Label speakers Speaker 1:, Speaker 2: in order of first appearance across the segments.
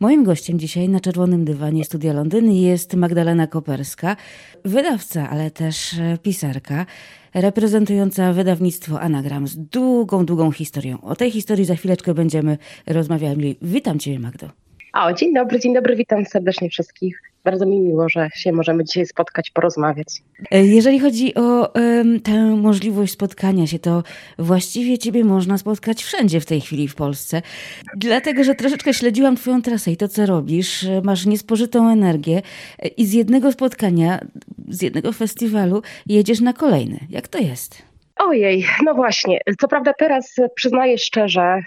Speaker 1: Moim gościem dzisiaj na czerwonym dywanie Studia Londyn jest Magdalena Koperska, wydawca, ale też pisarka, reprezentująca wydawnictwo Anagram z długą, długą historią. O tej historii za chwileczkę będziemy rozmawiali. Witam Cię, Magdo.
Speaker 2: O, dzień dobry, dzień dobry, witam serdecznie wszystkich. Bardzo mi miło, że się możemy dzisiaj spotkać, porozmawiać.
Speaker 1: E, jeżeli chodzi o um, tę możliwość spotkania się, to właściwie Ciebie można spotkać wszędzie w tej chwili w Polsce. Dlatego, że troszeczkę śledziłam Twoją trasę i to, co robisz. Masz niespożytą energię i z jednego spotkania, z jednego festiwalu jedziesz na kolejny. Jak to jest?
Speaker 2: Ojej, no właśnie. Co prawda teraz przyznaję szczerze,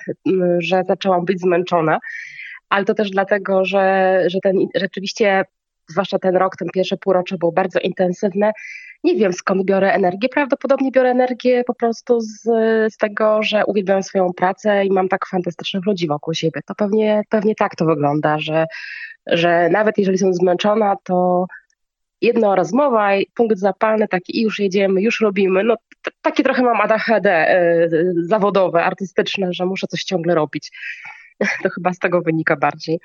Speaker 2: że zaczęłam być zmęczona ale to też dlatego, że, że ten rzeczywiście, zwłaszcza ten rok, ten pierwsze półrocze był bardzo intensywny. Nie wiem skąd biorę energię. Prawdopodobnie biorę energię po prostu z, z tego, że uwielbiam swoją pracę i mam tak fantastycznych ludzi wokół siebie. To pewnie, pewnie tak to wygląda, że, że nawet jeżeli jestem zmęczona, to jedna rozmowa, punkt zapalny, taki i już jedziemy, już robimy. No, takie trochę mam ADHD y, zawodowe, artystyczne, że muszę coś ciągle robić. To chyba z tego wynika bardziej.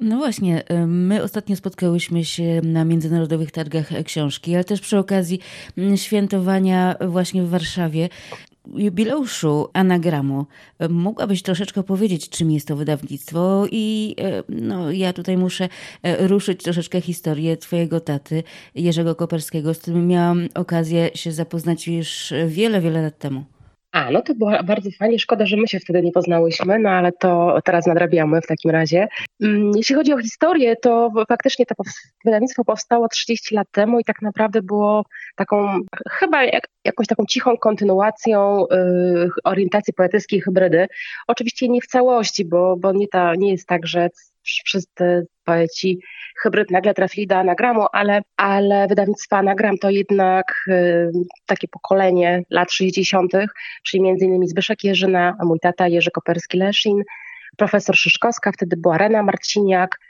Speaker 1: No właśnie, my ostatnio spotkałyśmy się na Międzynarodowych Targach Książki, ale też przy okazji mm, świętowania właśnie w Warszawie jubileuszu anagramu. Mogłabyś troszeczkę powiedzieć, czym jest to wydawnictwo i y, no, ja tutaj muszę ruszyć troszeczkę historię twojego taty, Jerzego Koperskiego, z którym miałam okazję się zapoznać już wiele, wiele lat temu.
Speaker 2: A, no to było bardzo fajnie. Szkoda, że my się wtedy nie poznałyśmy, no ale to teraz nadrabiamy w takim razie. Mm, jeśli chodzi o historię, to faktycznie to wydawnictwo powstało 30 lat temu i tak naprawdę było taką, chyba jak, jakąś taką cichą kontynuacją y, orientacji poetyckiej hybrydy. Oczywiście nie w całości, bo, bo nie, ta, nie jest tak, że wszyscy poeci hybryd nagle trafili do anagramu, ale, ale wydawnictwo anagram to jednak y, takie pokolenie lat 60., czyli innymi Zbyszek Jerzyna, mój tata Jerzy Koperski-Leszin, profesor Szyszkowska, wtedy była Rena Marciniak,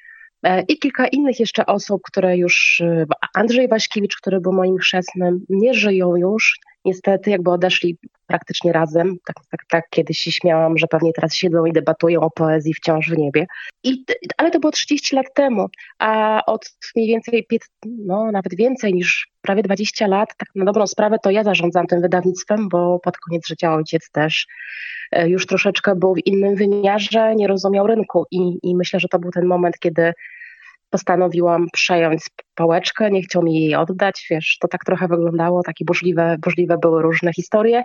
Speaker 2: e, i kilka innych jeszcze osób, które już, y, Andrzej Waśkiewicz, który był moim chrzestnym, nie żyją już, niestety jakby odeszli praktycznie razem. Tak, tak, tak kiedyś się śmiałam, że pewnie teraz siedzą i debatują o poezji wciąż w niebie. I, ale to było 30 lat temu, a od mniej więcej, no nawet więcej niż prawie 20 lat, tak na dobrą sprawę, to ja zarządzam tym wydawnictwem, bo pod koniec życia ojciec też e, już troszeczkę był w innym wymiarze, nie rozumiał rynku i, i myślę, że to był ten moment, kiedy postanowiłam przejąć pałeczkę, nie chciał mi jej oddać, wiesz, to tak trochę wyglądało, takie burzliwe, burzliwe były różne historie.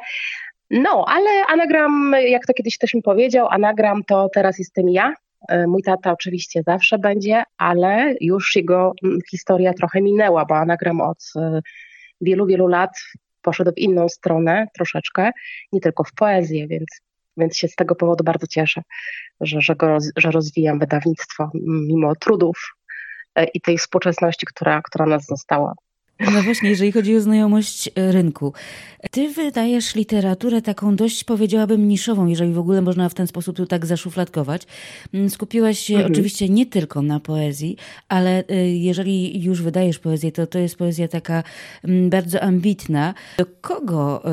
Speaker 2: No, ale anagram, jak to kiedyś ktoś mi powiedział, anagram to teraz jestem ja. E, mój tata oczywiście zawsze będzie, ale już jego historia trochę minęła, bo anagram od e, wielu, wielu lat poszedł w inną stronę troszeczkę, nie tylko w poezję, więc, więc się z tego powodu bardzo cieszę, że, że, go, że rozwijam wydawnictwo mimo trudów i tej współczesności, która, która nas została.
Speaker 1: No właśnie, jeżeli chodzi o znajomość e, rynku. Ty wydajesz literaturę taką dość, powiedziałabym, niszową, jeżeli w ogóle można w ten sposób tu tak zaszufladkować. Mm, skupiłaś się mhm. oczywiście nie tylko na poezji, ale e, jeżeli już wydajesz poezję, to to jest poezja taka mm, bardzo ambitna. Do kogo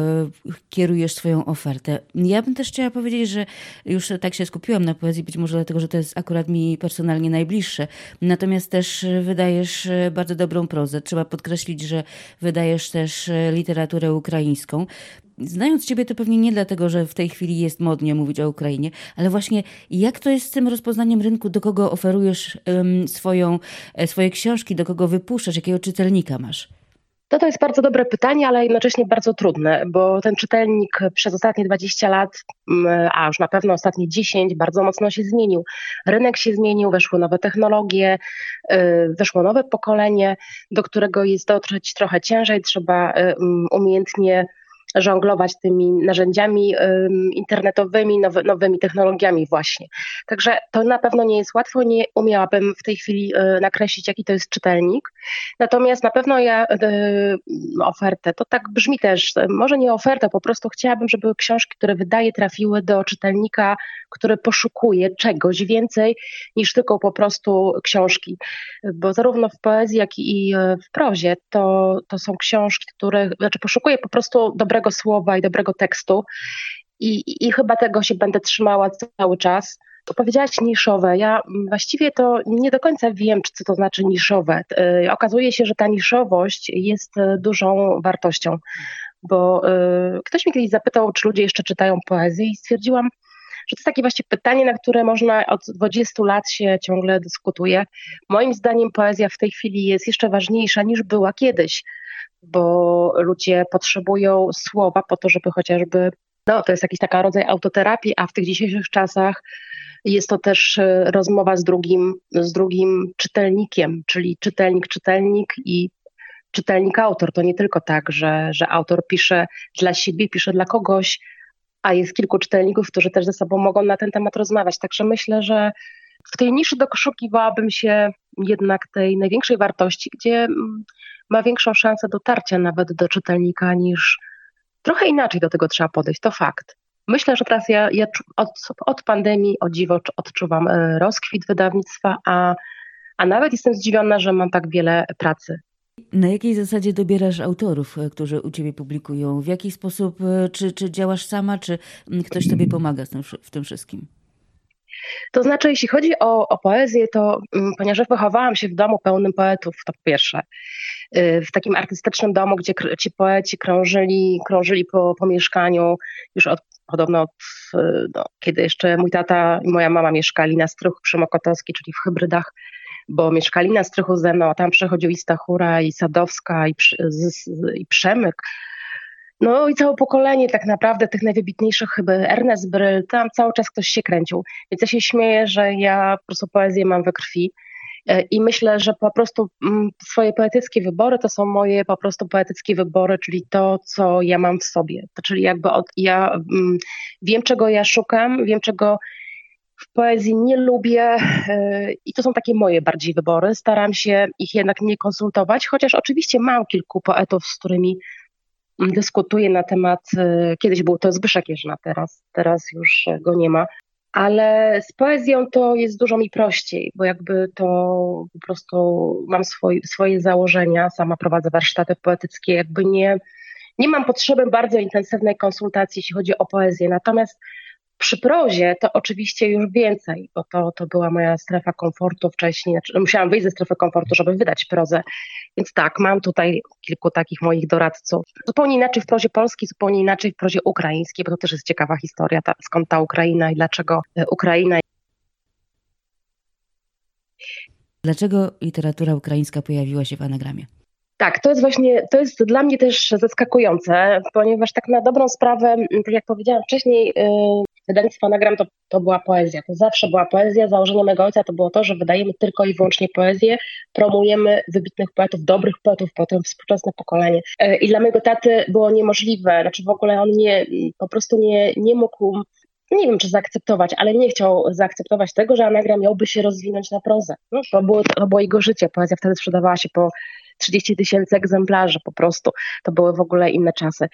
Speaker 1: kierujesz swoją ofertę? Ja bym też chciała powiedzieć, że już tak się skupiłam na poezji, być może dlatego, że to jest akurat mi personalnie najbliższe. Natomiast też wydajesz bardzo dobrą prozę. Trzeba podkreślić, że wydajesz też e, literaturę ukraińską. Znając Ciebie, to pewnie nie dlatego, że w tej chwili jest modnie mówić o Ukrainie, ale właśnie jak to jest z tym rozpoznaniem rynku, do kogo oferujesz um, swoją, e, swoje książki, do kogo wypuszczasz, jakiego czytelnika masz?
Speaker 2: To to jest bardzo dobre pytanie, ale jednocześnie bardzo trudne, bo ten czytelnik przez ostatnie 20 lat, mm, a już na pewno ostatnie 10, bardzo mocno się zmienił. Rynek się zmienił, weszły nowe technologie, y, weszło nowe pokolenie, do którego jest dotrzeć trochę ciężej, trzeba y, mm, umiejętnie żonglować tymi narzędziami internetowymi, nowy, nowymi technologiami właśnie. Także to na pewno nie jest łatwo, nie umiałabym w tej chwili e, nakreślić, jaki to jest czytelnik. Natomiast na pewno ja e, ofertę, to tak brzmi też, może nie ofertę, po prostu chciałabym, żeby książki, które wydaję, trafiły do czytelnika, który poszukuje czegoś więcej niż tylko po prostu książki. Bo zarówno w poezji, jak i w prozie to, to są książki, które, znaczy poszukuję po prostu dobrego dobrego słowa i dobrego tekstu. I, I chyba tego się będę trzymała cały czas, Powiedziałaś niszowe. Ja właściwie to nie do końca wiem, co to znaczy niszowe. E, okazuje się, że ta niszowość jest e, dużą wartością, bo e, ktoś mi kiedyś zapytał, czy ludzie jeszcze czytają poezję i stwierdziłam, że to jest takie właśnie pytanie, na które można od 20 lat się ciągle dyskutuje. Moim zdaniem poezja w tej chwili jest jeszcze ważniejsza niż była kiedyś, bo ludzie potrzebują słowa po to, żeby chociażby, no to jest jakiś taka rodzaj autoterapii, a w tych dzisiejszych czasach jest to też e, rozmowa z drugim, z drugim czytelnikiem, czyli czytelnik, czytelnik i czytelnik, autor. To nie tylko tak, że, że autor pisze dla siebie, pisze dla kogoś, a jest kilku czytelników, którzy też ze sobą mogą na ten temat rozmawiać. Także myślę, że w tej niszy doszukiwałabym się jednak tej największej wartości, gdzie mm, ma większą szansę dotarcia nawet do czytelnika niż trochę inaczej do tego trzeba podejść. To fakt. Myślę, że teraz ja, ja od, od pandemii o dziwo odczuwam e, rozkwit wydawnictwa, a, a nawet jestem zdziwiona, że mam tak wiele pracy.
Speaker 1: Na jakiej zasadzie dobierasz autorów, e, którzy u ciebie publikują? W jaki sposób, e, czy, czy działasz sama, czy ktoś tobie pomaga w tym wszystkim?
Speaker 2: To znaczy, jeśli chodzi o, o poezję, to ponieważ wychowałam się w domu pełnym poetów, to pierwsze, w takim artystycznym domu, gdzie ci poeci krążyli, krążyli po, po mieszkaniu już od podobno no, kiedy jeszcze mój tata i moja mama mieszkali na strychu przy Mokotowskiej, czyli w hybrydach, bo mieszkali na strychu ze mną, a tam przechodził i Stachura, i Sadowska, i, i Przemyk. No i całe pokolenie tak naprawdę tych najwybitniejszych chyba Ernest Bryl, tam cały czas ktoś się kręcił. Więc ja się śmieję, że ja po prostu poezję mam we krwi E, I myślę, że po prostu mm, swoje poetyckie wybory to są moje po prostu poetyckie wybory, czyli to, co ja mam w sobie. To czyli jakby od, ja mm, wiem, czego ja szukam, wiem, czego w poezji nie lubię e, i to są takie moje bardziej wybory. Staram się ich jednak nie konsultować, chociaż oczywiście mam kilku poetów, z którymi dyskutuję na temat, e, kiedyś był to Zbyszek Jeżna, teraz, teraz już go nie ma, ale z poezją to jest dużo mi prościej, bo jakby to po prostu mam swoi, swoje założenia, sama prowadzę warsztaty poetyckie, jakby nie, nie mam potrzeby bardzo intensywnej konsultacji, jeśli chodzi o poezję. Natomiast przy prozie to oczywiście już więcej, bo to, to była moja strefa komfortu wcześniej. Znaczy, musiałam wyjść ze strefy komfortu, żeby wydać prozę. Więc tak, mam tutaj kilku takich moich doradców. Zupełnie inaczej w prozie polskiej, zupełnie inaczej w prozie ukraińskiej, bo to też jest ciekawa historia, ta, skąd ta Ukraina i dlaczego e, Ukraina.
Speaker 1: Dlaczego literatura ukraińska pojawiła się w anagramie?
Speaker 2: Tak, to jest właśnie, to jest dla mnie też zaskakujące, ponieważ tak na dobrą sprawę, tak jak powiedziałam wcześniej, y, wydawnictwo Anagram to, to była poezja. To zawsze była poezja. Założenie mego ojca to było to, że wydajemy tylko i wyłącznie poezję, promujemy wybitnych poetów, dobrych poetów, potem współczesne pokolenie. E, I dla mojego taty było niemożliwe, znaczy w ogóle on nie, po prostu nie, nie mógł nie wiem, czy zaakceptować, ale nie chciał zaakceptować tego, że anagram miałby się rozwinąć na prozę. No, to, było, to było jego życie. Poezja wtedy sprzedawała się po 30 tysięcy egzemplarzy po prostu. To były w ogóle inne czasy.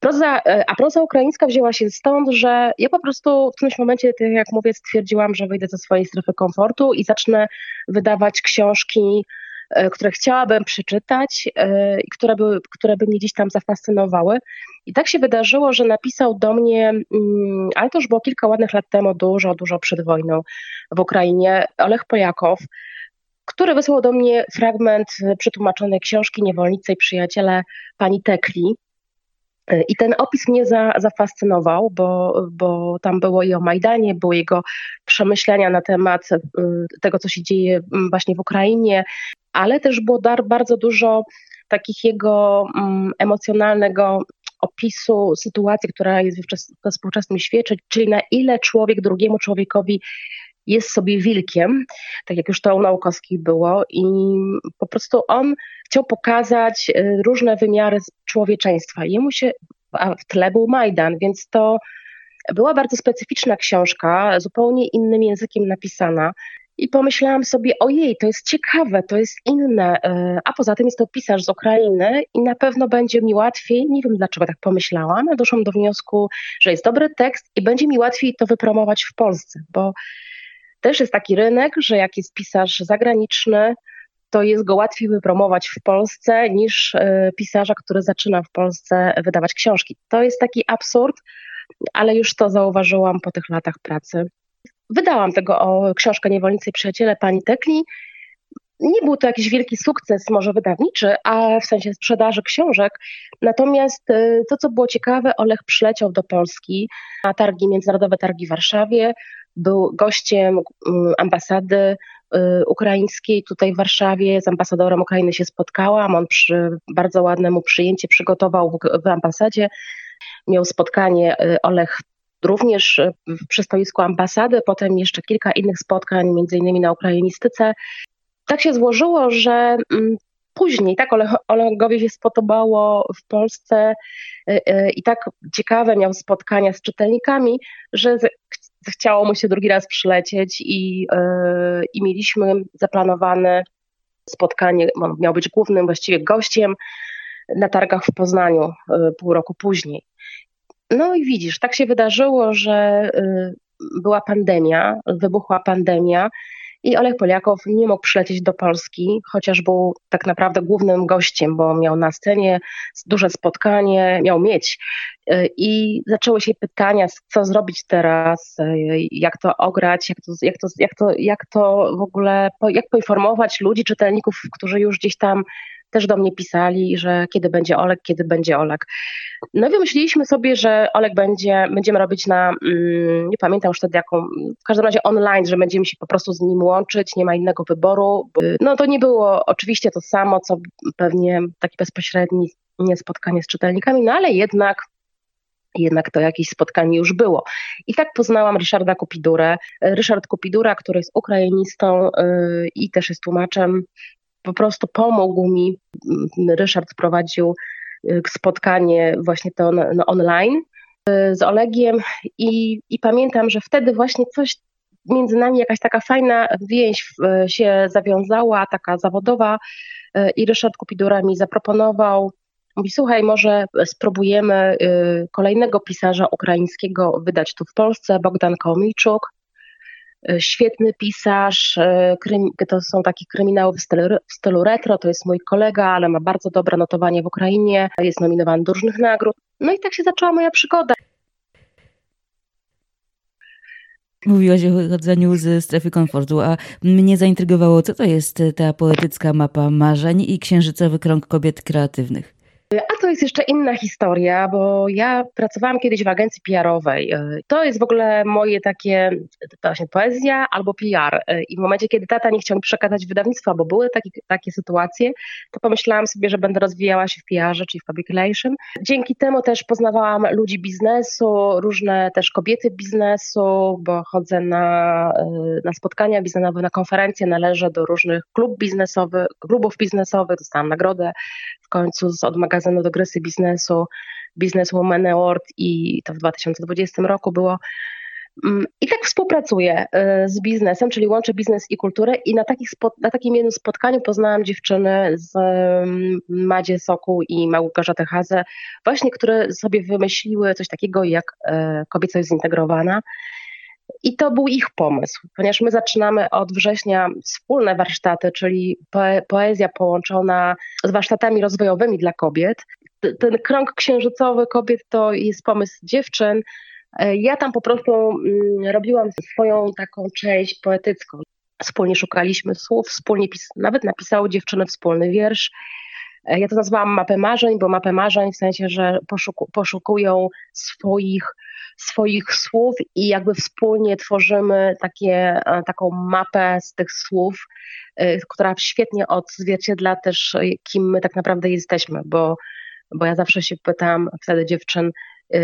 Speaker 2: Proza, e, a proza ukraińska wzięła się stąd, że ja po prostu w którymś momencie, tak jak mówię, stwierdziłam, że wyjdę ze swojej strefy komfortu i zacznę wydawać książki, które chciałabym przeczytać e, i które by, które by mnie gdzieś tam zafascynowały. I tak się wydarzyło, że napisał do mnie, mm, ale to już było kilka ładnych lat temu, dużo, dużo przed wojną w Ukrainie, Olech Pojakow, który wysłał do mnie fragment przetłumaczonej książki Niewolnice i przyjaciele pani Tekli. I ten opis mnie za, zafascynował, bo, bo tam było i o Majdanie, były jego przemyślenia na temat tego, co się dzieje właśnie w Ukrainie, ale też było dar, bardzo dużo takich jego um, emocjonalnego opisu sytuacji, która jest we współczesnym świecie, czyli na ile człowiek drugiemu człowiekowi jest sobie wilkiem, tak jak już to u Naukowskich było, i po prostu on chciał pokazać y, różne wymiary człowieczeństwa. Jemu się, a w tle był Majdan, więc to była bardzo specyficzna książka, zupełnie innym językiem napisana. I pomyślałam sobie, ojej, to jest ciekawe, to jest inne, y, a poza tym jest to pisarz z Ukrainy i na pewno będzie mi łatwiej, nie wiem dlaczego tak pomyślałam, ale doszłam do wniosku, że jest dobry tekst i będzie mi łatwiej to wypromować w Polsce, bo też jest taki rynek, że jak jest pisarz zagraniczny, to jest go łatwiej wypromować w Polsce niż e, pisarza, który zaczyna w Polsce wydawać książki. To jest taki absurd, ale już to zauważyłam po tych latach pracy. Wydałam tego o książkę Niewolnicy i Przyjaciele pani Tekli. Nie był to jakiś wielki sukces, może wydawniczy, a w sensie sprzedaży książek. Natomiast y, to, co było ciekawe, Olech przyleciał do Polski na targi, międzynarodowe targi w Warszawie. Był gościem mm, ambasady y, ukraińskiej tutaj w Warszawie. Z ambasadorem Ukrainy się spotkałam. On przy bardzo ładnemu przyjęcie przygotował w, ambasadzie. Miał spotkanie y, Olech również przy stoisku ambasady, potem jeszcze kilka innych spotkań, między innymi na ukrainistyce. Tak się złożyło, że mm, później tak Olegowi się spodobało w Polsce y, y, i tak ciekawe miał spotkania z czytelnikami, że chciało mu się drugi raz przylecieć i, i mieliśmy zaplanowane spotkanie, miał być głównym właściwie gościem na targach w Poznaniu pół roku później. No i widzisz, tak się wydarzyło, że była pandemia, wybuchła pandemia i Olech Poliakow nie mógł przylecieć do Polski, chociaż był tak naprawdę głównym gościem, bo miał na scenie duże spotkanie, miał mieć. Y, I zaczęły się pytania, co zrobić teraz, y, jak to ograć, jak to, jak to, jak to, jak to w ogóle, jak poinformować ludzi, czytelników, którzy już gdzieś tam też do mnie pisali, że kiedy będzie Olek, kiedy będzie Olek. No i wymyśliliśmy sobie, że Olek będzie, będziemy robić na, mm, nie pamiętam już wtedy jaką, w każdym razie online, że będziemy się po prostu z nim łączyć, nie ma innego wyboru. No to nie było oczywiście to samo, co pewnie takie bezpośrednie spotkanie z czytelnikami, no ale jednak jednak to jakieś spotkanie już było. I tak poznałam Ryszarda Kupidurę. Ryszard Kupidura, który jest ukrainistą yy, i też jest tłumaczem, po prostu pomógł mi. Ryszard prowadził y, spotkanie właśnie to no online y, z Olegiem i, i pamiętam, że wtedy właśnie coś między nami, jakaś taka fajna więź y, się zawiązała, taka zawodowa i Ryszard Kupidura mi zaproponował, mówi słuchaj, może spróbujemy kolejnego pisarza ukraińskiego wydać tu w Polsce, Bogdan Komiczuk. E, świetny pisarz, e, to są takie kryminały w stylu, w stylu retro, to jest mój kolega, ale ma bardzo dobre notowanie w Ukrainie, jest nominowany do różnych nagród. No i tak się zaczęła moja przygoda.
Speaker 1: Mówiłaś o wychodzeniu ze strefy komfortu, a mnie zaintrygowało, co to jest ta poetycka mapa marzeń i księżycowy krąg kobiet kreatywnych.
Speaker 2: A to jest jeszcze inna historia, bo ja pracowałam kiedyś w agencji PR-owej. E, to jest w ogóle moje takie, właśnie poezja albo PR. E, I w momencie, kiedy tata nie chciał mi przekazać wydawnictwa, bo były takie, takie sytuacje, to pomyślałam sobie, że będę rozwijała się w PR-ze, czyli w public relation. Dzięki temu też poznawałam ludzi biznesu, różne też kobiety biznesu, bo chodzę na, na spotkania biznesowe, na konferencje, należę do różnych klub biznesowych, klubów biznesowych, dostałam nagrodę w końcu od magazynu do Grysy Biznesu, Businesswoman Award i to w 2020 roku było. Mm, I tak współpracuję y, z biznesem, czyli łączę biznes i kulturę i na, takich na takim jednym spotkaniu poznałam dziewczyny z mm, Madzie Soku i Małgorzatę Hazę, właśnie które sobie wymyśliły coś takiego jak y, kobiecość zintegrowana i to był ich pomysł, ponieważ my zaczynamy od września wspólne warsztaty, czyli poezja połączona z warsztatami rozwojowymi dla kobiet. Ten krąg księżycowy kobiet to jest pomysł dziewczyn. E, ja tam po prostu mm, robiłam swoją taką część poetycką. Wspólnie szukaliśmy słów, wspólnie pis- nawet napisały dziewczyny wspólny wiersz. E, ja to nazwałam mapę marzeń, bo mapę marzeń w sensie, że poszuku, poszukują swoich, swoich słów i jakby wspólnie tworzymy takie, e, taką mapę z tych słów, e, która świetnie odzwierciedla też, kim my tak naprawdę jesteśmy, bo, bo ja zawsze się pytam wtedy dziewczyn,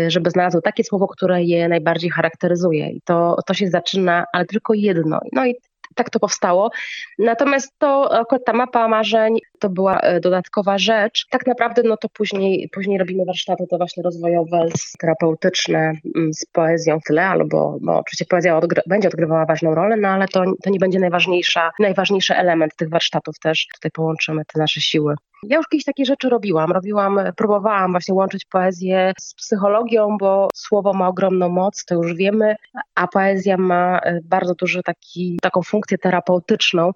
Speaker 2: żeby znalazły takie słowo, które je najbardziej charakteryzuje. I to, to się zaczyna, ale tylko jedno. No i tak to powstało. Natomiast to akurat ta mapa marzeń to była e, dodatkowa rzecz. Tak naprawdę no to później, później robimy warsztaty to właśnie rozwojowe, terapeutyczne mm, z poezją w albo no, oczywiście poezja odgry będzie odgrywała ważną rolę, no ale to, to nie będzie najważniejsza, najważniejszy element tych warsztatów też. Tutaj połączymy te nasze siły. Ja już kiedyś takie rzeczy robiłam. Robiłam, próbowałam właśnie łączyć poezję z psychologią, bo słowo ma ogromną moc, to już wiemy, a poezja ma e, bardzo taki, taką funkcję terapeutyczną,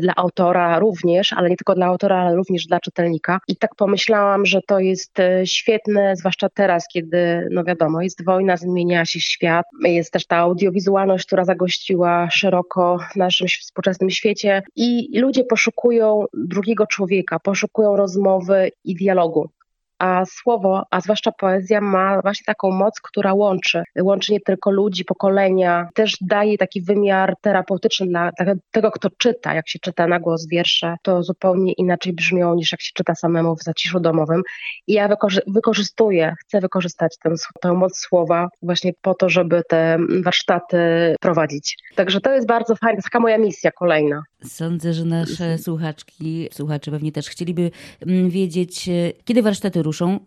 Speaker 2: dla autora również, ale nie tylko dla autora, ale również dla czytelnika. I tak pomyślałam, że to jest y, świetne, zwłaszcza teraz, kiedy, no wiadomo, jest wojna, zmienia się świat, jest też ta audiowizualność, która zagościła szeroko w naszym współczesnym świecie. I ludzie poszukują drugiego człowieka, poszukują rozmowy i dialogu a słowo, a zwłaszcza poezja ma właśnie taką moc, która łączy. Łączy nie tylko ludzi, pokolenia, też daje taki wymiar terapeutyczny dla tego, kto czyta. Jak się czyta na głos wiersze, to zupełnie inaczej brzmią niż jak się czyta samemu w zaciszu domowym. I ja wykorzy wykorzystuję, chcę wykorzystać tę, tę moc słowa właśnie po to, żeby te warsztaty prowadzić. Także to jest bardzo fajne, taka moja misja kolejna.
Speaker 1: Sądzę, że nasze słuchaczki, słuchacze pewnie też chcieliby mm, wiedzieć, e, kiedy warsztaty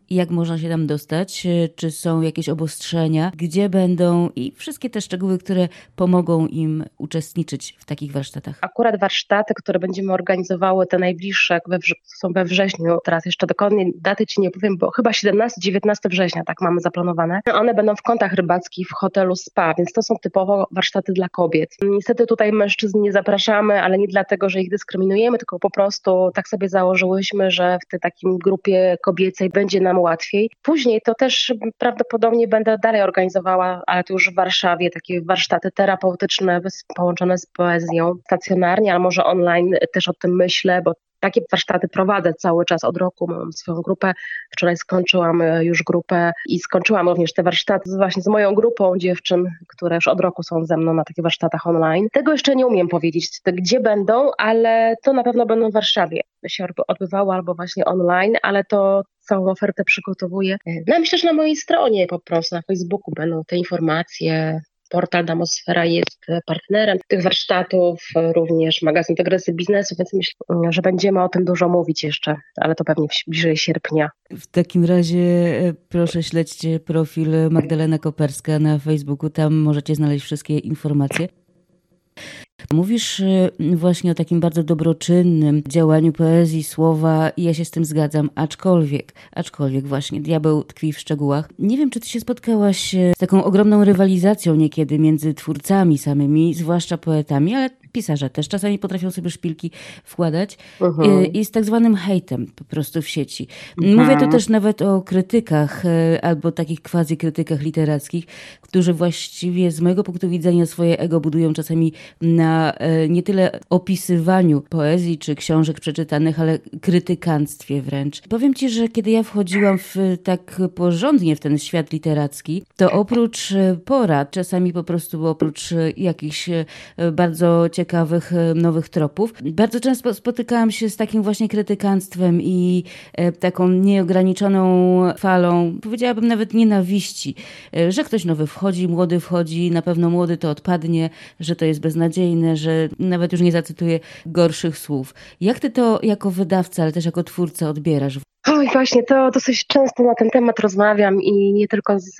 Speaker 1: jak można się tam dostać, e, czy są jakieś obostrzenia, gdzie będą i wszystkie te szczegóły, które pomogą im uczestniczyć w takich warsztatach.
Speaker 2: Akurat warsztaty, które będziemy organizowały, te najbliższe we są we wrześniu, teraz jeszcze dokładnie daty Ci nie powiem, bo chyba 17-19 września, tak mamy zaplanowane. One będą w kątach rybackich w hotelu SPA, więc to są typowo warsztaty dla kobiet. Niestety tutaj mężczyzn nie zapraszamy, ale nie dlatego, że ich dyskryminujemy, tylko po prostu tak sobie założyłyśmy, że w tej takim grupie kobiecej będzie nam łatwiej. Później to też prawdopodobnie będę dalej organizowała, ale to już w Warszawie, takie warsztaty terapeutyczne połączone z poezją stacjonarnie, ale może online też o tym myślę, bo takie warsztaty prowadzę cały czas od roku. Mam swoją grupę. Wczoraj skończyłam e, już grupę i skończyłam również te warsztaty właśnie z moją grupą dziewczyn, które już od roku są ze mną na takich warsztatach online. Tego jeszcze nie umiem powiedzieć, gdzie będą, ale to na pewno będą w Warszawie się odbywało albo właśnie online, ale to całą ofertę przygotowuję. E, no myślę, że na mojej stronie po prostu, na Facebooku będą te informacje, portal Damosfera jest partnerem tych warsztatów, również magazyn Dygresy Biznesu, więc myślę, że będziemy o tym dużo mówić jeszcze, ale to pewnie bliżej sierpnia.
Speaker 1: W takim razie e, proszę śledźcie profil Magdalena Koperska na Facebooku, tam możecie znaleźć wszystkie informacje. Mówisz y, właśnie o takim bardzo dobroczynnym działaniu poezji, słowa i ja się z tym zgadzam, aczkolwiek, aczkolwiek właśnie diabeł tkwi w szczegółach. Nie wiem, czy ty się spotkałaś z taką ogromną rywalizacją niekiedy między twórcami samymi, zwłaszcza poetami, ale pisarze też czasami potrafią sobie szpilki wkładać uh-huh. i z tak zwanym hejtem po prostu w sieci. Uh-huh. Mówię tu też nawet o krytykach y, albo takich quasi krytykach literackich, którzy właściwie z mojego punktu widzenia swoje ego budują czasami na e, nie tyle opisywaniu poezji czy książek przeczytanych, ale krytykanstwie wręcz. Powiem ci, że kiedy ja wchodziłam w, tak porządnie w ten świat literacki, to oprócz porad, czasami po prostu oprócz jakichś bardzo ciekawych nowych tropów, bardzo często spotykałam się z takim właśnie krytykanstwem i taką nieograniczoną falą, powiedziałabym nawet nienawiści, że ktoś nowy wchodzi, młody wchodzi, na pewno młody to odpadnie, że to jest beznadziejne, że nawet już nie zacytuję gorszych słów. Jak ty to jako wydawca, ale też jako twórca odbierasz?
Speaker 2: Oj, właśnie, to dosyć często na ten temat rozmawiam i nie tylko z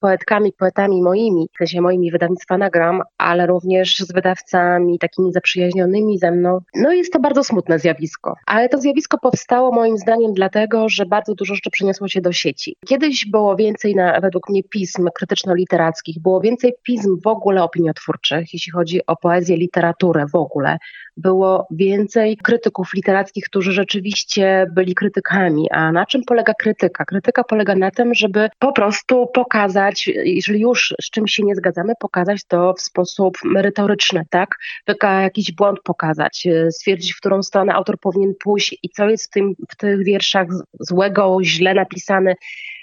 Speaker 2: poetkami, poetami moimi, w sensie moimi wydawnictwa nagram, ale również z wydawcami takimi zaprzyjaźnionymi ze mną. No jest to bardzo smutne zjawisko, ale to zjawisko powstało moim zdaniem dlatego, że bardzo dużo rzeczy przeniosło się do sieci. Kiedyś było więcej na, według mnie pism krytyczno-literackich, było więcej pism w ogóle opiniotwórczych, jeśli chodzi o poezję, literaturę w ogóle. Było więcej krytyków literackich, którzy rzeczywiście byli krytykami a na czym polega krytyka? Krytyka polega na tym, żeby po prostu pokazać, jeżeli już z czymś się nie zgadzamy, pokazać to w sposób merytoryczny, tak? Jakiś błąd pokazać, e, stwierdzić, w którą stronę autor powinien pójść i co jest w, tym, w tych wierszach złego, źle napisane.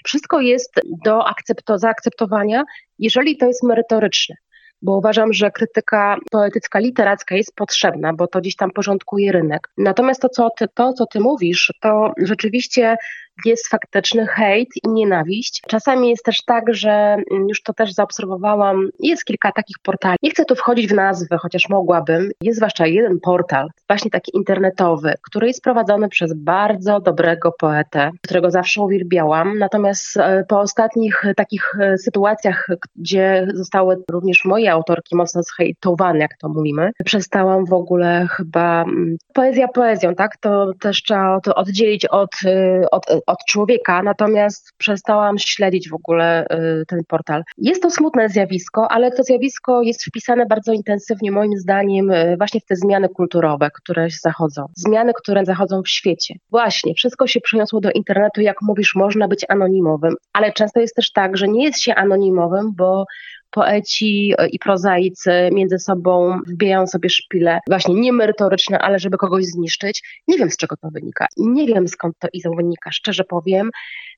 Speaker 2: Wszystko jest do akcepto- zaakceptowania, jeżeli to jest merytoryczne bo uważam, że krytyka poetycka, literacka jest potrzebna, bo to gdzieś tam porządkuje rynek. Natomiast to, co ty, to, co ty mówisz, to rzeczywiście jest faktyczny hejt i nienawiść. Czasami jest też tak, że mm, już to też zaobserwowałam, jest kilka takich portali. Nie chcę tu wchodzić w nazwy, chociaż mogłabym. Jest zwłaszcza jeden portal, właśnie taki internetowy, który jest prowadzony przez bardzo dobrego poetę, którego zawsze uwielbiałam. Natomiast e, po ostatnich takich e, sytuacjach, gdzie zostały również moje autorki mocno zhejtowane, jak to mówimy, przestałam w ogóle chyba mm, poezja poezją, tak? To też trzeba to oddzielić od, e, od od człowieka, natomiast przestałam śledzić w ogóle ten portal. Jest to smutne zjawisko, ale to zjawisko jest wpisane bardzo intensywnie, moim zdaniem, właśnie w te zmiany kulturowe, które zachodzą. Zmiany, które zachodzą w świecie. Właśnie, wszystko się przeniosło do internetu, jak mówisz, można być anonimowym, ale często jest też tak, że nie jest się anonimowym, bo poeci i prozaicy między sobą wbijają sobie szpile, właśnie niemerytoryczne, ale żeby kogoś zniszczyć. Nie wiem z czego to wynika. Nie wiem skąd to izą wynika, szczerze powiem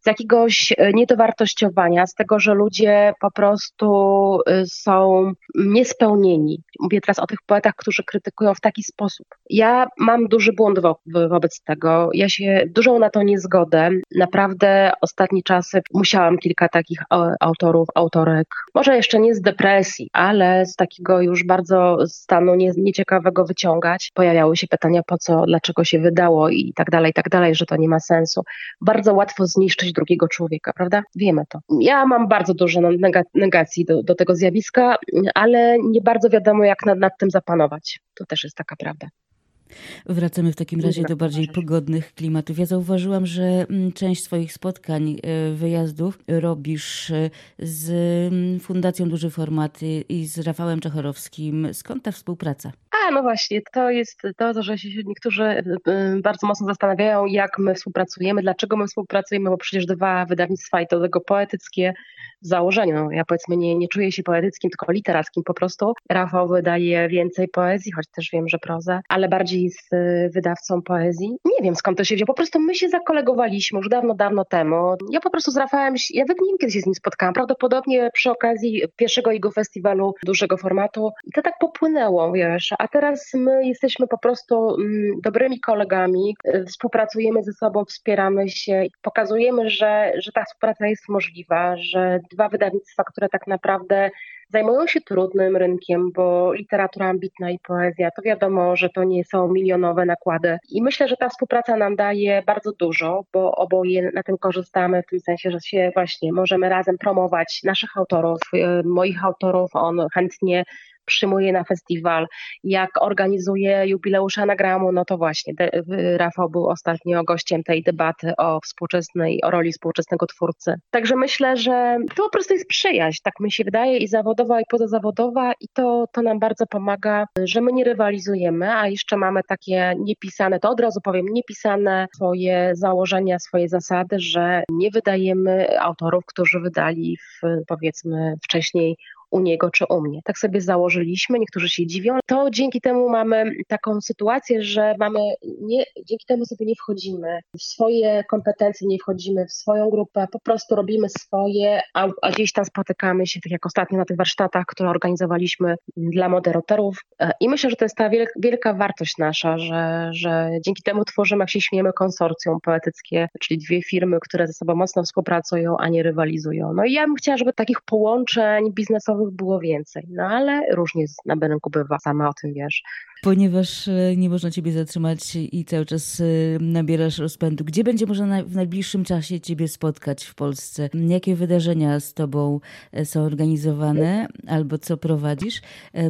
Speaker 2: z jakiegoś e, niedowartościowania, z tego, że ludzie po prostu e, są niespełnieni. Mówię teraz o tych poetach, którzy krytykują w taki sposób. Ja mam duży błąd wo wobec tego. Ja się dużą na to niezgodę. Naprawdę ostatni czasy musiałam kilka takich e, autorów, autorek, może jeszcze nie z depresji, ale z takiego już bardzo stanu nie, nieciekawego wyciągać. Pojawiały się pytania, po co, dlaczego się wydało i tak dalej, i tak dalej, że to nie ma sensu. Bardzo łatwo zniszczyć drugiego człowieka, prawda? Wiemy to. Ja mam bardzo dużo negacji do, do tego zjawiska, ale nie bardzo wiadomo, jak nad, nad tym zapanować. To też jest taka prawda.
Speaker 1: Wracamy w takim razie do bardziej pogodnych klimatów. Ja zauważyłam, że mm, część swoich spotkań, e, wyjazdów robisz e, z mm, Fundacją Duży Format i z Rafałem Czechorowskim. Skąd ta współpraca?
Speaker 2: No właśnie, to jest to, że się niektórzy e, bardzo mocno zastanawiają, jak my współpracujemy, dlaczego my współpracujemy, bo przecież dwa wydawnictwa i to tego poetyckie założeniu. Ja powiedzmy nie, nie czuję się poetyckim, tylko literackim po prostu. Rafał wydaje więcej poezji, choć też wiem, że prozę, ale bardziej z y, wydawcą poezji. Nie wiem skąd to się wzięło, po prostu my się zakolegowaliśmy już dawno, dawno temu. Ja po prostu z Rafałem, ja nawet nie wiem kiedy się z nim spotkałam, prawdopodobnie przy okazji pierwszego jego festiwalu dużego formatu i to tak popłynęło, wiesz, a teraz my jesteśmy po prostu mm, dobrymi kolegami, y, współpracujemy ze sobą, wspieramy się, pokazujemy, że, że ta współpraca jest możliwa, że dwa wydawnictwa, które tak naprawdę zajmują się trudnym rynkiem, bo literatura ambitna i poezja to wiadomo, że to nie są milionowe nakłady. I myślę, że ta współpraca nam daje bardzo dużo, bo oboje na tym korzystamy, w tym sensie, że się właśnie możemy razem promować naszych autorów, y, moich autorów. On chętnie przyjmuje na festiwal, jak organizuje jubileusz anagramu, no to właśnie Rafał był ostatnio gościem tej debaty o współczesnej, o roli współczesnego twórcy. Także myślę, że to po prostu jest przyjaźń, tak mi się wydaje, i zawodowa, i pozazawodowa, i to, to nam bardzo pomaga, że my nie rywalizujemy, a jeszcze mamy takie niepisane, to od razu powiem, niepisane swoje założenia, swoje zasady, że nie wydajemy autorów, którzy wydali w, powiedzmy wcześniej u niego czy u mnie. Tak sobie założyliśmy, niektórzy się dziwią. To dzięki temu mamy taką sytuację, że mamy, nie, dzięki temu sobie nie wchodzimy w swoje kompetencje, nie wchodzimy w swoją grupę, po prostu robimy swoje, a, a gdzieś tam spotykamy się, tak jak ostatnio na tych warsztatach, które organizowaliśmy dla moderatorów. E, I myślę, że to jest ta wielka wartość nasza, że, że dzięki temu tworzymy, jak się śmiemy, konsorcjum poetyckie, czyli dwie firmy, które ze sobą mocno współpracują, a nie rywalizują. No i ja bym chciała, żeby takich połączeń biznesowych było więcej. No ale różnie na rynku bywa, sama o tym wiesz.
Speaker 1: Ponieważ e, nie można ciebie zatrzymać i cały czas e, nabierasz rozpędu. Gdzie będzie można w najbliższym czasie ciebie spotkać w Polsce? Jakie wydarzenia z tobą e, są organizowane albo co prowadzisz?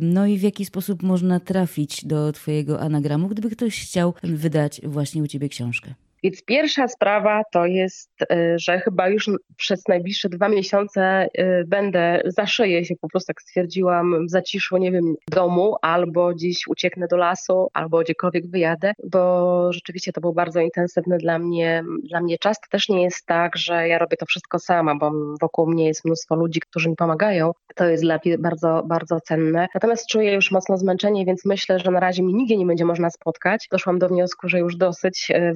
Speaker 1: No i w jaki sposób można trafić do twojego anagramu, gdyby ktoś chciał wydać właśnie u ciebie książkę?
Speaker 2: Więc pierwsza sprawa to jest, y, że chyba już przez najbliższe dwa miesiące y, będę, zaszyję się po prostu, jak stwierdziłam, w zaciszu, nie wiem, domu, albo gdzieś ucieknę do lasu, albo gdziekolwiek wyjadę, bo rzeczywiście to był bardzo intensywny dla mnie, dla mnie czas. To też nie jest tak, że ja robię to wszystko sama, bo wokół mnie jest mnóstwo ludzi, którzy mi pomagają. To jest dla mnie bardzo, bardzo cenne. Natomiast czuję już mocno zmęczenie, więc myślę, że na razie mi nigdzie nie będzie można spotkać. Doszłam do wniosku, że już dosyć y,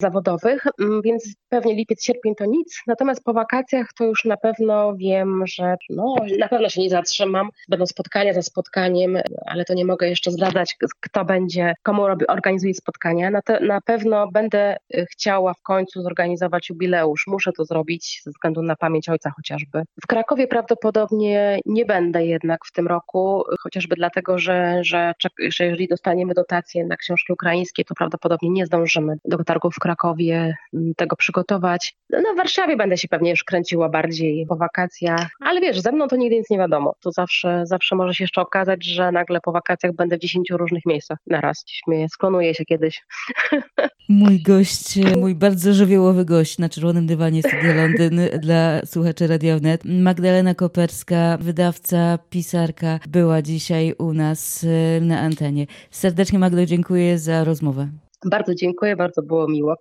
Speaker 2: zawodowych, mm, więc pewnie lipiec, sierpień to nic. Natomiast po wakacjach to już na pewno wiem, że no, na pewno się nie zatrzymam. Będą spotkania za spotkaniem, ale to nie mogę jeszcze zdradzać, kto będzie, komu robi, organizuje spotkania. Na, te, na pewno będę y, chciała w końcu zorganizować jubileusz. Muszę to zrobić ze względu na pamięć ojca chociażby. W Krakowie prawdopodobnie nie będę jednak w tym roku, chociażby dlatego, że, że, że jeżeli dostaniemy dotacje na książki ukraińskie, to prawdopodobnie nie zdążymy do targu Gdańsku, w Krakowie tego przygotować. No, w Warszawie będę się pewnie już kręciła bardziej po wakacjach, ale wiesz, ze mną to nigdy nic nie wiadomo. To zawsze, zawsze może się jeszcze okazać, że nagle po wakacjach będę w dziesięciu różnych miejscach naraz. Śmieję, sklonuję się kiedyś.
Speaker 1: Mój gość, mój bardzo żywiołowy gość na Czerwonym Dywanie Studia Londyn dla słuchaczy Radionet. Magdalena Koperska, wydawca, pisarka, była dzisiaj u nas y, na antenie. Serdecznie Magdo dziękuję za rozmowę.
Speaker 2: Bardzo dziękuję, bardzo było miło.